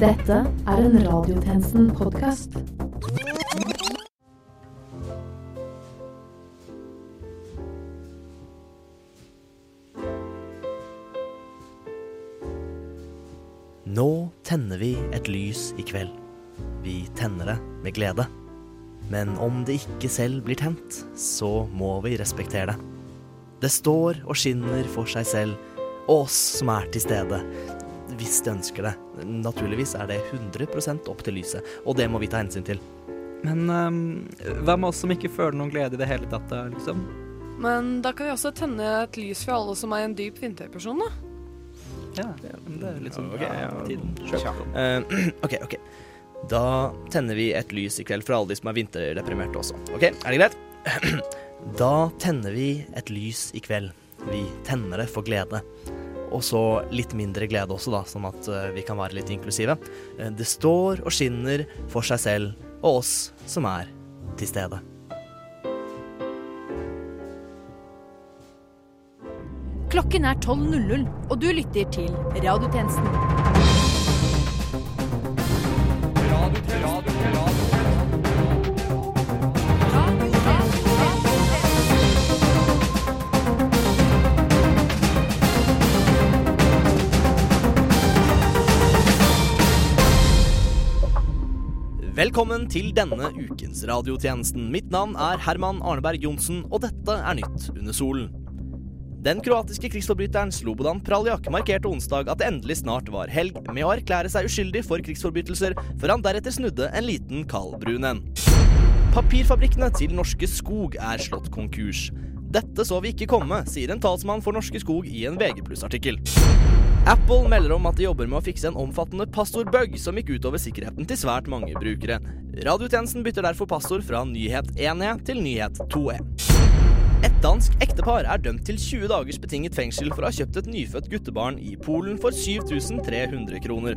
Dette er en Radiotjenesten-podkast. Nå tenner vi et lys i kveld. Vi tenner det med glede. Men om det ikke selv blir tent, så må vi respektere det. Det står og skinner for seg selv, og oss som er til stede. Hvis de ønsker det. Naturligvis er det 100 opp til lyset, og det må vi ta hensyn til. Men um, hva med oss som ikke føler noen glede i det hele tatt, da, liksom? Men da kan vi også tenne et lys for alle som er en dyp vinterperson, da. Ja, det er litt sånn Ok, ja. tiden. Uh, OK, OK. Da tenner vi et lys i kveld for alle de som er vinterdeprimerte også. OK, er det greit? Da tenner vi et lys i kveld. Vi tenner det for glede. Og så litt mindre glede også, da, sånn at eh, vi kan være litt inklusive. Eh, Det står og skinner for seg selv og oss som er til stede. Klokken er 12.00, og du lytter til Radiotjenesten. Velkommen til denne ukens radiotjenesten. Mitt navn er Herman Arneberg Johnsen, og dette er Nytt under solen. Den kroatiske krigsforbryteren Slobodan Praljak markerte onsdag at det endelig snart var helg, med å erklære seg uskyldig for krigsforbrytelser, før han deretter snudde en liten kaldbrun en. Papirfabrikkene til Norske Skog er slått konkurs. Dette så vi ikke komme, sier en talsmann for Norske Skog i en VG artikkel Apple melder om at de jobber med å fikse en omfattende passordbug som gikk utover sikkerheten til svært mange brukere. Radiotjenesten bytter derfor passord fra nyhet 1E til nyhet 2E. Et dansk ektepar er dømt til 20 dagers betinget fengsel for å ha kjøpt et nyfødt guttebarn i Polen for 7300 kroner.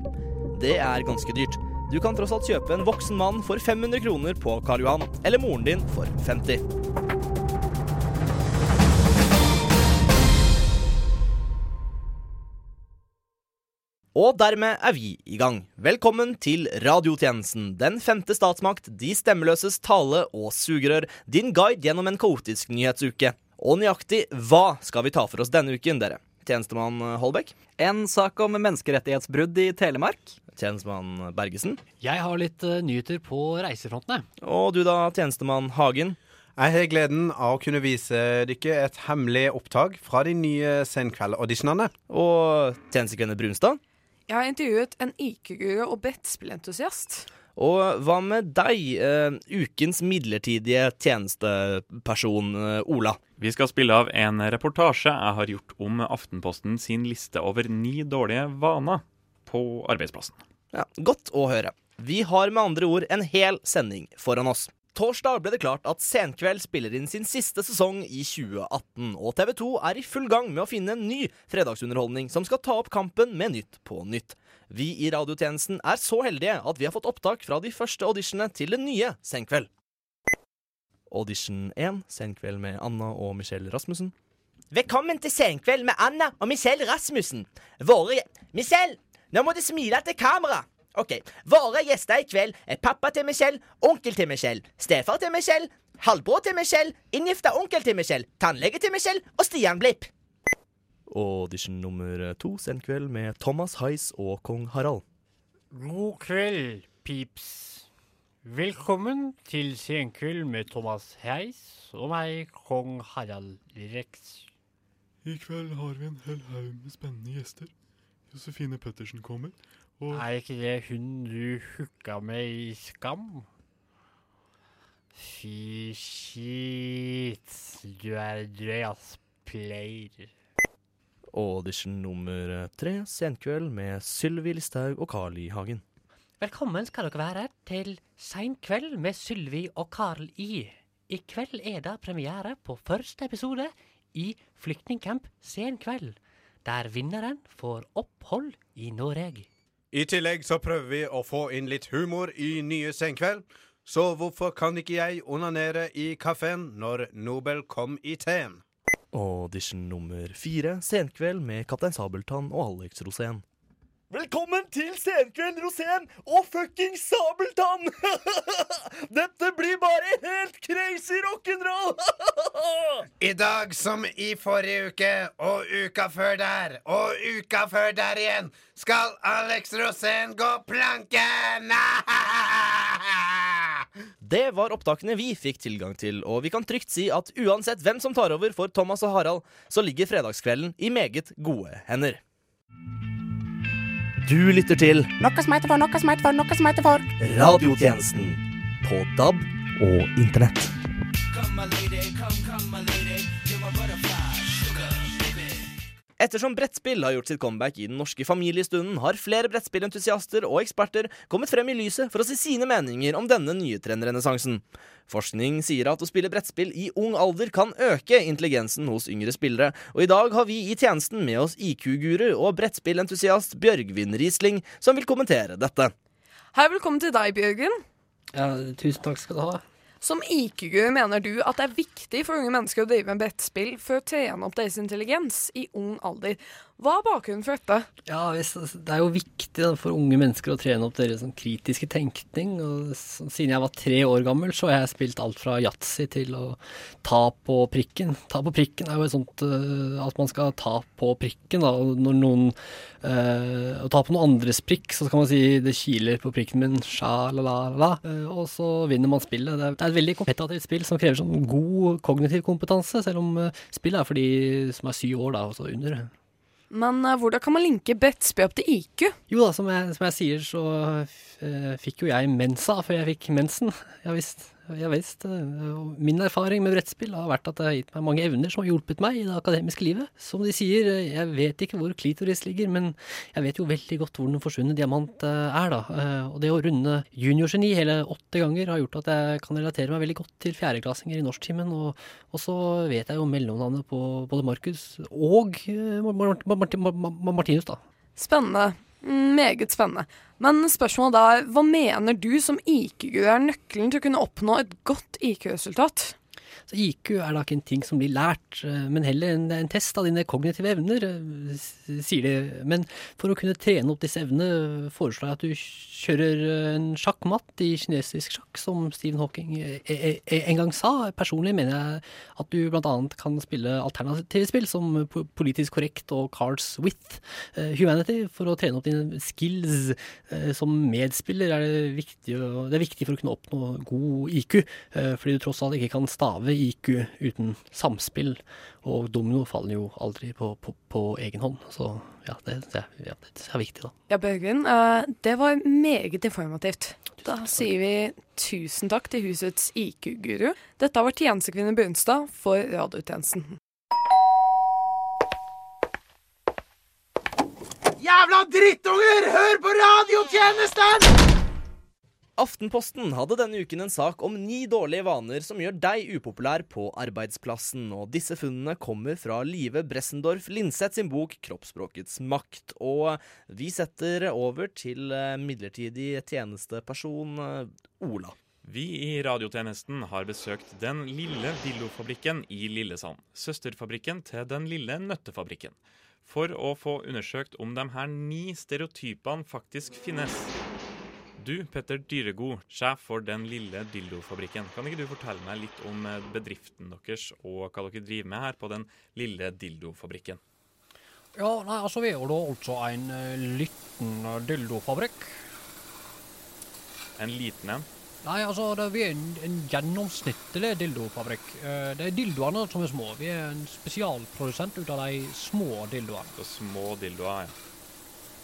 Det er ganske dyrt. Du kan tross alt kjøpe en voksen mann for 500 kroner på Karl Johan, eller moren din for 50. Og dermed er vi i gang. Velkommen til radiotjenesten. Den femte statsmakt, de stemmeløses tale og sugerør. Din guide gjennom en kaotisk nyhetsuke. Og nøyaktig hva skal vi ta for oss denne uken, dere? Tjenestemann Holbæk? En sak om menneskerettighetsbrudd i Telemark. Tjenestemann Bergesen? Jeg har litt eh, nyheter på reisefrontene. Og du da, tjenestemann Hagen? Jeg har gleden av å kunne vise dere et hemmelig opptak fra de nye Senkveld-auditionene. Og tjenestekvinne Brunstad? Jeg har intervjuet en IQ-guru og brettspillentusiast. Og hva med deg, eh, ukens midlertidige tjenesteperson, eh, Ola? Vi skal spille av en reportasje jeg har gjort om Aftenposten sin liste over ni dårlige vaner på arbeidsplassen. Ja, Godt å høre. Vi har med andre ord en hel sending foran oss. Torsdag ble det klart at Senkveld spiller inn sin siste sesong i 2018, og TV 2 er i full gang med å finne en ny fredagsunderholdning som skal ta opp kampen med Nytt på Nytt. Vi i radiotjenesten er så heldige at vi har fått opptak fra de første auditionene til det nye Senkveld. Audition 1, Senkveld med Anna og Michelle Rasmussen. Velkommen til Senkveld med Anna og Michelle Rasmussen. Våre Michelle, nå må du smile til kamera. Ok, Våre gjester i kveld er pappa til Michelle, onkel til Michelle, stefar til Michelle, halvbror til Michelle, inngifta onkel til Michelle, tannlege til Michelle og Stian Blipp. Audition nummer to, Senkveld med Thomas Heis og kong Harald. God kveld, pips. Velkommen til Senkveld med Thomas Heis og meg, kong Harald Rex. I kveld har vi en hel haug med spennende gjester. Josefine Pettersen kommer, og Er ikke det hun du hooka med i Skam? Fy shit. Du er drøy, ass. Player. Audition nummer tre, Senkveld med Sylvi Listhaug og Carl I. Hagen. Velkommen skal dere være til Sein kveld med Sylvi og Karl I. I kveld er det premiere på første episode i Flyktningcamp Sen kveld, der vinneren får opphold i Norge. I tillegg så prøver vi å få inn litt humor i nye Senkveld. Så hvorfor kan ikke jeg onanere i kafeen når Nobel kom i teen? Audition nummer fire, Senkveld med Kaptein Sabeltann og Alex Rosén. Velkommen til Senkveld, Rosén og fucking Sabeltann! Dette blir bare helt crazy rock'n'roll! I dag som i forrige uke, og uka før der, og uka før der igjen, skal Alex Rosén gå planken! Det var opptakene vi fikk tilgang til, og vi kan trygt si at uansett hvem som tar over for Thomas og Harald, så ligger fredagskvelden i meget gode hender. Du lytter til Noe som heter for, noe som heter for, noe som heter for. Radiotjenesten på DAB og Internett. Ettersom brettspill har gjort sitt comeback i den norske familiestunden, har flere brettspillentusiaster og eksperter kommet frem i lyset for å si sine meninger om denne nye trendrenessansen. Forskning sier at å spille brettspill i ung alder kan øke intelligensen hos yngre spillere, og i dag har vi i tjenesten med oss IQ-guru og brettspillentusiast Bjørgvin Riesling, som vil kommentere dette. Hei, velkommen til deg, Bjørgen. Ja, tusen takk skal du ha. Som IQ-guru mener du at det er viktig for unge mennesker å drive med brettspill for å trene opp deres intelligens i ung alder. Hva er bakgrunnen for dette? Ja, Det er jo viktig for unge mennesker å trene opp deres sånn, kritiske tenkning. Og siden jeg var tre år gammel, så har jeg spilt alt fra yatzy til å ta på prikken. Ta på prikken er jo et sånt øh, at man skal ta på prikken. Da, når noen øh, Å ta på noen andres prikk, så skal man si 'det kiler på prikken min', sha-la-la-la. øh, og så vinner man spillet. Det er, et veldig kompetativt spill som krever sånn god kognitiv kompetanse, selv om spillet er for de som er syv år, da, og så under. Men uh, hvordan kan man linke Betsby opp til IQ? Jo da, som jeg, som jeg sier, så uh, fikk jo jeg mensa før jeg fikk mensen. Ja visst. Ja visst. Min erfaring med brettspill har vært at det har gitt meg mange evner som har hjulpet meg i det akademiske livet. Som de sier, jeg vet ikke hvor klitoris ligger, men jeg vet jo veldig godt hvor den forsvunne diamant eh, er, da. Eh, Og det å runde juniorgeni hele åtte ganger har gjort at jeg kan relatere meg veldig godt til fjerdeklassinger i norsktimen. Og, og så vet jeg jo mellomnavnet på både Markus og eh, Mar- Mar- Marti- Mar- Mar- Martinus, da. Spennende. Meget spennende. Men spørsmålet da hva mener du som IQ-gud er nøkkelen til å kunne oppnå et godt IQ-resultat? Så IQ er da ikke en ting som blir lært, eh, men heller en, en test av dine kognitive evner, eh, sier de. Men for å kunne trene opp disse evnene, foreslår jeg at du kjører eh, en sjakkmatt i kinesisk sjakk, som Stephen Hawking en gang sa. Personlig mener jeg at du bl.a. kan spille alternative spill som Politisk korrekt og Cards with Humanity, for å trene opp dine skills som medspiller. Er det, viktig, det er viktig for å kunne oppnå god IQ, fordi du tross alt ikke kan stave IQ uten samspill. Og domino faller jo aldri på, på, på egen hånd. Så ja, det, det, er- ja, det er viktig, da. Ja, Børgen, eh, det var meget informativt. Da sier vi tusen takk til husets IQ-guru. Dette har vært Tjenestekvinne Brunstad for Radiotjenesten. Jævla drittunger! Hør på radiotjenesten! Aftenposten hadde denne uken en sak om ni dårlige vaner som gjør deg upopulær på arbeidsplassen, og disse funnene kommer fra Live Bressendorf Linseth sin bok 'Kroppsspråkets makt'. Og vi setter over til eh, midlertidig tjenesteperson eh, Ola. Vi i radiotjenesten har besøkt Den lille Dillofabrikken i Lillesand. Søsterfabrikken til Den lille nøttefabrikken. For å få undersøkt om de her ni stereotypene faktisk finnes. Du, Petter Dyregod, sjef for Den lille dildofabrikken. Kan ikke du fortelle meg litt om eh, bedriften deres og hva dere driver med her på Den lille dildofabrikken? Ja, nei, altså vi er jo da altså en eh, liten dildofabrikk. En liten en? Nei, altså det, vi er en, en gjennomsnittlig dildofabrikk. Eh, det er dildoene som er små. Vi er en spesialprodusent ut av de små dildoene. Så små dildoer, ja.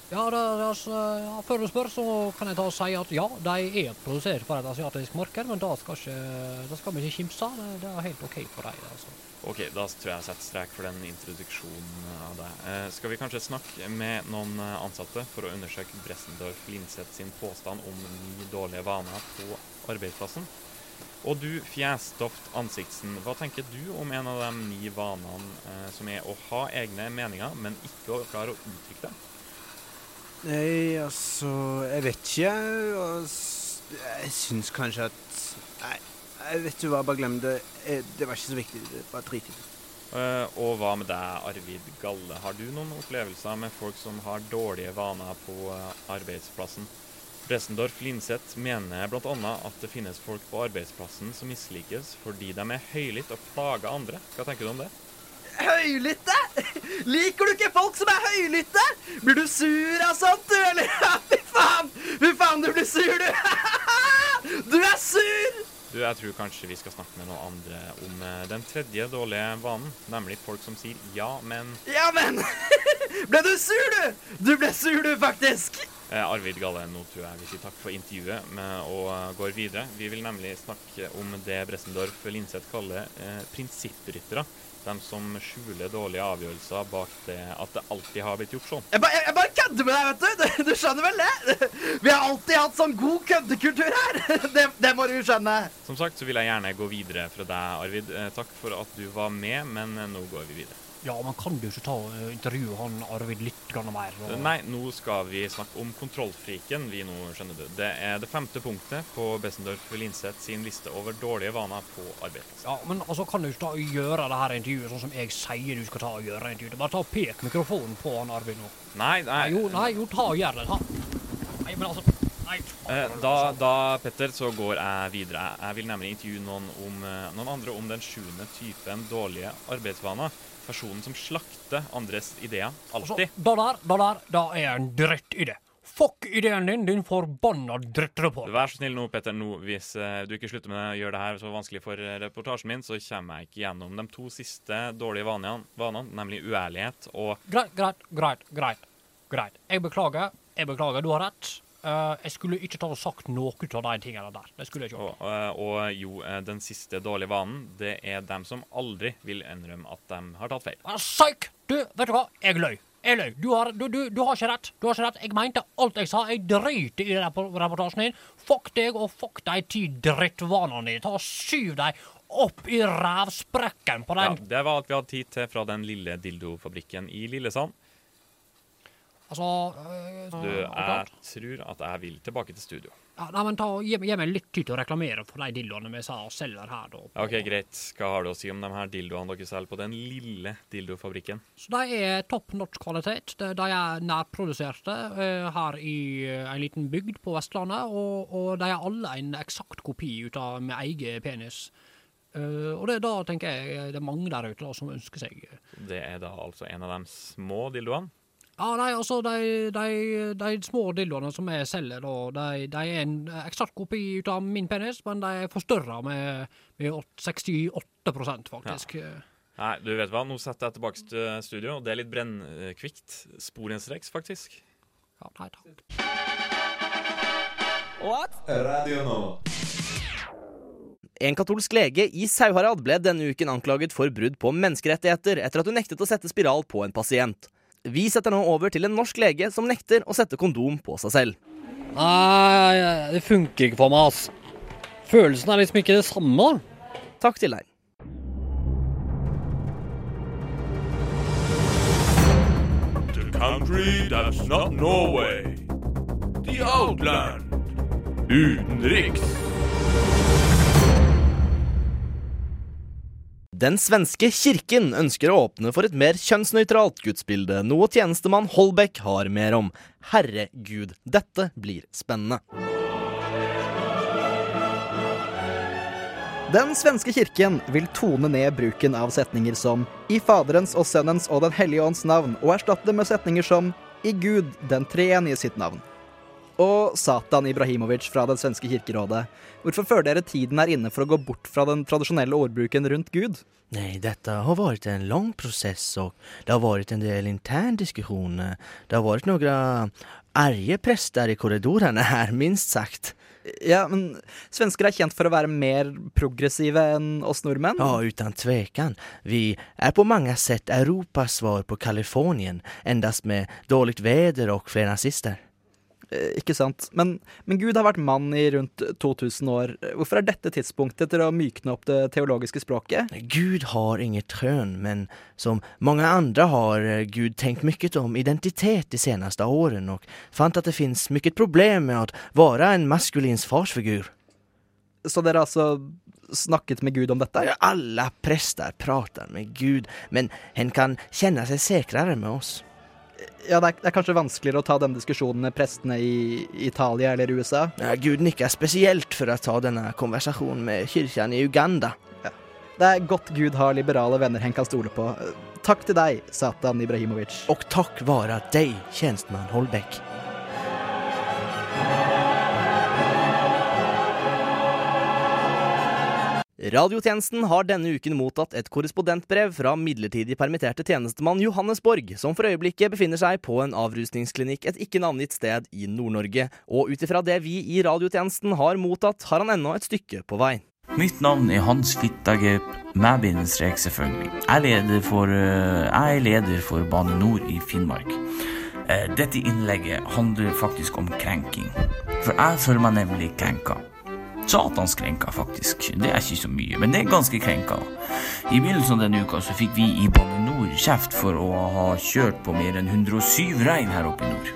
Ja, det, det, altså, ja, før du spør, så kan jeg ta og si at ja, de er produsert for et asiatisk marked, men da skal, ikke, skal vi ikke kimse. Det, det er helt OK for dem. Altså. Ok, da tror jeg jeg setter strek for den introduksjonen av deg. Eh, skal vi kanskje snakke med noen eh, ansatte for å undersøke Bressendorf Linseth sin påstand om ni dårlige vaner på arbeidsplassen? Og du, Fjesdoft Ansiktsen, hva tenker du om en av de ni vanene eh, som er å ha egne meninger, men ikke å klare å uttrykke dem? Nei, altså Jeg vet ikke. Jeg, Jeg syns kanskje at Nei, jeg vet du hva, bare glem det. Jeg, Det var ikke så viktig. Det var drit i det. Eh, og hva med deg, Arvid Galle? Har du noen opplevelser med folk som har dårlige vaner på uh, arbeidsplassen? Bressendorf Linseth mener bl.a. at det finnes folk på arbeidsplassen som mislikes fordi de er høylytte og plager andre. Hva tenker du om det? Høylytte? Liker du ikke folk som er høylytte? Blir du sur av sånt, du, eller? Fy faen! Fy faen, du blir sur, du! Du er sur! Du, Jeg tror kanskje vi skal snakke med noen andre om eh, den tredje dårlige vanen, nemlig folk som sier ja, men Ja, men! Ble du sur, du? Du ble sur, du, faktisk. Eh, Arvid Galle, nå tror jeg vi sier takk for intervjuet med, og eh, går videre. Vi vil nemlig snakke om det Bressendorf Linseth kaller eh, prinsippryttere. De som skjuler dårlige avgjørelser bak det at det alltid har blitt gjort sånn. Jeg, ba, jeg, jeg bare kødder med deg, vet du. du. Du skjønner vel det? Vi har alltid hatt sånn god køddekultur her. Det, det må du skjønne. Som sagt så vil jeg gjerne gå videre fra deg, Arvid. Eh, takk for at du var med, men nå går vi videre. Ja, men kan du ikke ta uh, intervjue han Arvid litt mer? og- Nei, nå skal vi snakke om kontrollfriken, vi nå, skjønner du. Det er det femte punktet på Bessendorf Linseth sin liste over dårlige vaner på arbeidet. Ja, men altså, kan du ikke ta og gjøre det her intervjuet sånn som jeg sier du skal ta og gjøre intervjuet? Bare ta og pek mikrofonen på han Arvid nå. Nei, nei. Jo, nei, jo, ta og gjør det. Ta. Nei, men altså Nei. Eh, da, da, Petter, så går jeg videre. Jeg vil nemlig intervjue noen, om, eh, noen andre om den sjuende typen dårlige arbeidsvaner. Personen som slakter andres ideer. Alltid. Altså, det der, da der, da er jeg en drittidé. Fuck ideen din, din forbanna drittreporter. Vær så snill nå, Petter. Nå, hvis eh, du ikke slutter med å gjøre det her så vanskelig for eh, reportasjen min, så kommer jeg ikke gjennom de to siste dårlige vanene, vanene nemlig uærlighet og Greit, greit, greit, greit. greit. Jeg beklager. Jeg beklager, du har rett. Eh, jeg skulle ikke ta og sagt noe av de tingene der. Det skulle jeg ikke gjort. Og, eh, og jo, eh, den siste dårlige vanen, det er dem som aldri vil innrømme at de har tatt feil. Ah, Psyk! Du, vet du hva? Jeg løy. Jeg løy. Du har, du, du, du har ikke rett. Du har ikke rett. Jeg mente alt jeg sa. Jeg driter i rep- reportasjen din. Fuck deg, og fuck de ti drittvanene dine. Ta og Skyv dem opp i rævsprekken på den. Ja, det var alt vi hadde tid til fra den lille dildofabrikken i Lillesand. Altså øh, Du, jeg tror at jeg vil tilbake til studio. ja, Nei, men ta, og gi, gi meg litt tid til å reklamere for de dildoene vi sa og selger her, da. Ok, Greit. Hva har du å si om de her dildoene dere selger på den lille dildofabrikken? Så de er topp norsk kvalitet. De, de er nærproduserte eh, her i eh, en liten bygd på Vestlandet, og, og de er alle en eksakt kopi ut av min egen penis. Eh, og det, da tenker jeg det er mange der ute da, som ønsker seg Det er da altså en av de små dildoene. Ja, nei, altså, de, de, de små dildoene som jeg selger, da, de, de er en eksakt kopi ut av min penis, men de er forstørra med, med åt- 68 faktisk. Nei, du vet hva, nå setter jeg tilbake til studio. og Det er litt brennkvikt. Sporenstreks, faktisk. Ja, nei takk. What? Radio nå. En katolsk lege i Sauharad ble denne uken anklaget for brudd på menneskerettigheter etter at hun nektet å sette spiral på en pasient. Vi setter nå over til en norsk lege som nekter å sette kondom på seg selv. Nei, det funker ikke for meg, ass. Følelsen er liksom ikke det samme, da. Takk til deg. The country that's not Norway. The Outland. Utenriks. Den svenske kirken ønsker å åpne for et mer kjønnsnøytralt gudsbilde, noe tjenestemann Holbeck har mer om. Herregud, dette blir spennende. Den svenske kirken vil tone ned bruken av setninger som i Faderens og Sønnens og Den hellige ånds navn, og erstatte det med setninger som i Gud, den treenige sitt navn. Og Satan Ibrahimovic fra Det svenske kirkerådet. Hvorfor føler dere tiden er inne for å gå bort fra den tradisjonelle ordbruken rundt Gud? Nei, dette har vært en lang prosess, og det har vært en del intern diskussion. Det har vært noen arge prester i korridorene her, minst sagt. Ja, men svensker er kjent for å være mer progressive enn oss nordmenn. Ja, uten tvekan. Vi er på mange sett Europas svar på Kalifornien, endast med dårlig vær og flere nazister. Eh, Ikke sant. Men, men Gud har vært mann i rundt 2000 år. Hvorfor er dette tidspunktet til å mykne opp det teologiske språket? Gud har inget trøn, men som mange andre har eh, Gud tenkt mye om identitet de seneste årene, og fant at det finnes mye problem med å være en maskulins farsfigur. Så dere har altså snakket med Gud om dette? Ja, prester prater pratar med Gud, men han kan kjenne seg sikrere med oss. Ja, det er, det er kanskje vanskeligere å ta denne diskusjonen med prestene i Italia eller USA? Ja, Gud er spesielt for å ta denne konversasjonen med kirken i Uganda. Det er godt Gud har liberale venner han kan stole på. Takk til deg, Satan Ibrahimovic. Og takk vare deg, tjenestemann Holbeck. Radiotjenesten har denne uken mottatt et korrespondentbrev fra midlertidig permitterte tjenestemann Johannes Borg, som for øyeblikket befinner seg på en avrusningsklinikk et ikke navngitt sted i Nord-Norge. Og ut ifra det vi i radiotjenesten har mottatt, har han ennå et stykke på vei. Mitt navn er Hans Fittagep, med bindestrek selvfølgelig. Jeg for, eh, jeg er leder for Bane Nor i Finnmark. Eh, Dette innlegget handler faktisk om krenking. For jeg føler meg nemlig krenka. Satans krenka, faktisk. Det er ikke så mye, men det er ganske krenka. I begynnelsen av denne uka så fikk vi i Bane Nor kjeft for å ha kjørt på mer enn 107 rein her oppe i nord.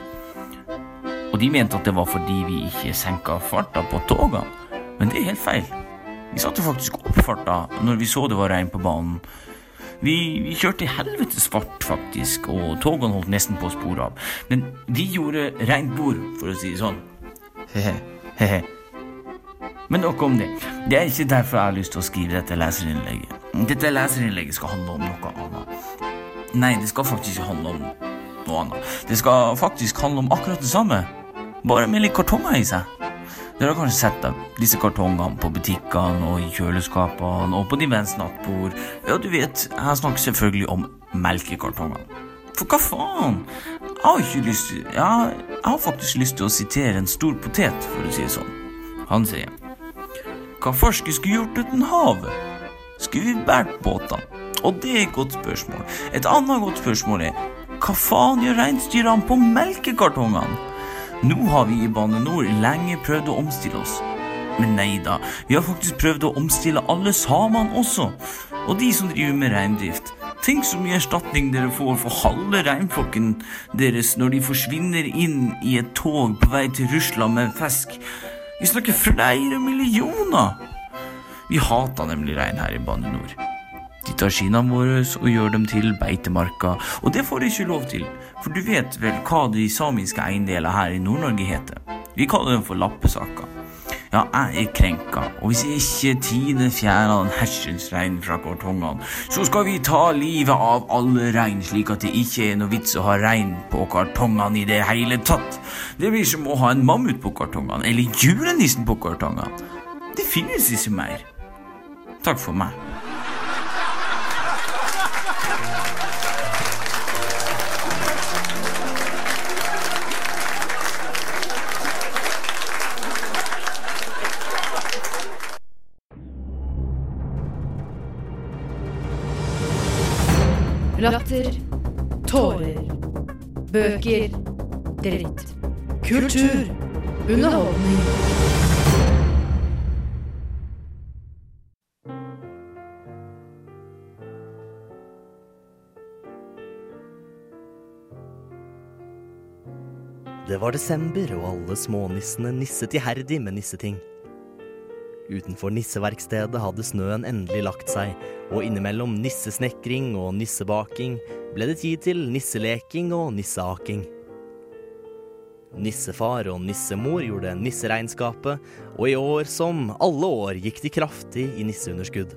Og de mente at det var fordi vi ikke senka farta på togene. Men det er helt feil. Vi satte faktisk opp farta når vi så det var regn på banen. Vi, vi kjørte i helvetes fart, faktisk, og togene holdt nesten på å spore av. Men de gjorde rent bord, for å si det sånn. Hehe. Men nok om det. Det er ikke derfor jeg har lyst til å skrive dette leserinnlegget. Dette leserinnlegget skal handle om noe annet. Nei, det skal faktisk ikke handle om noe annet. Det skal faktisk handle om akkurat det samme, bare med litt kartonger i seg. Dere har kanskje sett disse kartongene på butikkene og i kjøleskapene og på diverse nattbord. Ja, du vet, jeg snakker selvfølgelig om melkekartongene. For hva faen? Jeg har ikke lyst til ja, Jeg har faktisk lyst til å sitere en stor potet, for å si det sånn. Han sier Hva farske skulle gjort uten havet? Skulle vi båret båtene? Og det er et godt spørsmål. Et annet godt spørsmål er hva faen gjør reinsdyrene på melkekartongene? Nå har vi i Bane Nor lenge prøvd å omstille oss. Men nei da, vi har faktisk prøvd å omstille alle samene også. Og de som driver med reindrift. Tenk så mye erstatning dere får for halve reinflokken deres når de forsvinner inn i et tog på vei til Russland med fisk. Vi snakker flere millioner! Vi hater nemlig rein her i Bane Nor. De tar skinnene våre og gjør dem til beitemarker, og det får de ikke lov til, for du vet vel hva de samiske eiendeler her i Nord-Norge heter? Vi kaller dem for lappesaker. Ja, jeg er krenka, og hvis ikke tiner fjæra den hersens rein fra kartongene, så skal vi ta livet av alle rein, slik at det ikke er noe vits å ha rein på kartongene i det hele tatt. Det blir som å ha en mammut på kartongene, eller julenissen på kartongene. Det finnes ikke mer. Takk for meg. Latter. Tårer. Bøker. Dritt. Kultur. Underholdning. Det var desember, og alle smånissene nisset iherdig med nisseting. Utenfor nisseverkstedet hadde snøen endelig lagt seg, og innimellom nissesnekring og nissebaking ble det tid til nisseleking og nisseaking. Nissefar og nissemor gjorde nisseregnskapet, og i år som alle år gikk de kraftig i nisseunderskudd.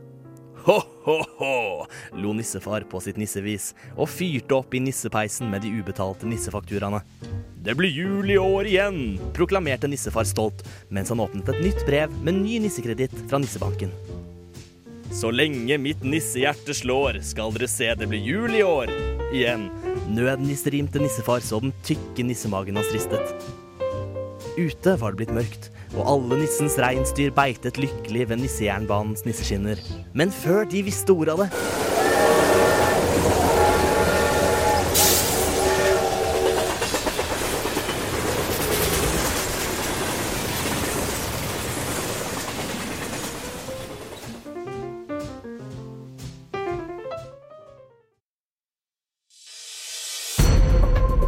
Ho-ho-ho, lo nissefar på sitt nissevis, og fyrte opp i nissepeisen med de ubetalte nissefakturaene. Det blir jul i år igjen, proklamerte nissefar stolt, mens han åpnet et nytt brev med ny nissekreditt fra Nissebanken. Så lenge mitt nissehjerte slår, skal dere se det blir jul i år igjen. Nødnisserimte nissefar så den tykke nissemagen hans ristet. Ute var det blitt mørkt, og alle nissens reinsdyr beitet lykkelig ved nissejernbanens nisseskinner. Men før de visste ordet av det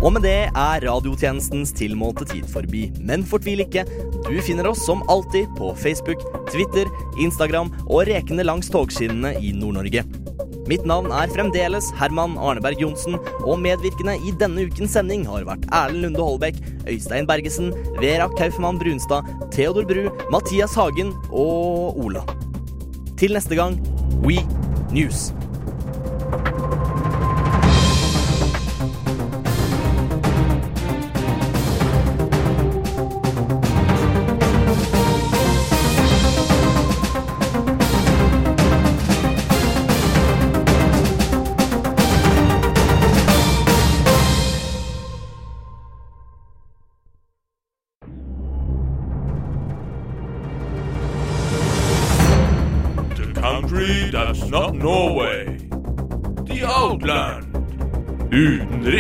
Og med det er radiotjenestens tilmålte tid forbi. Men fortvil ikke, du finner oss som alltid på Facebook, Twitter, Instagram og rekende langs togskinnene i Nord-Norge. Mitt navn er fremdeles Herman Arneberg Johnsen, og medvirkende i denne ukens sending har vært Erlend Lunde Holbæk, Øystein Bergesen, Vera Kaufmann Brunstad, Theodor Bru, Mathias Hagen og Ola. Til neste gang, We News. Utenriks.